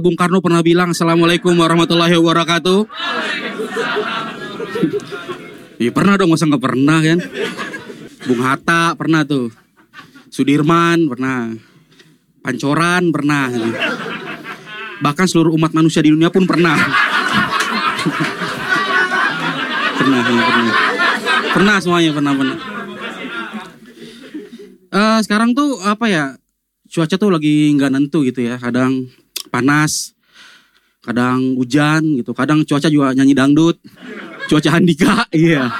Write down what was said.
Bung Karno pernah bilang Assalamualaikum warahmatullahi wabarakatuh. Iya pernah dong, masa nggak pernah kan? Bung Hatta pernah tuh. Sudirman pernah. Pancoran pernah. Bahkan seluruh umat manusia di dunia pun pernah. pernah, pernah, pernah. Pernah semuanya, pernah, pernah. Eh, sekarang tuh apa ya? Cuaca tuh lagi nggak nentu gitu ya. Kadang panas, kadang hujan gitu. Kadang cuaca juga nyanyi dangdut. Cuaca Handika, iya.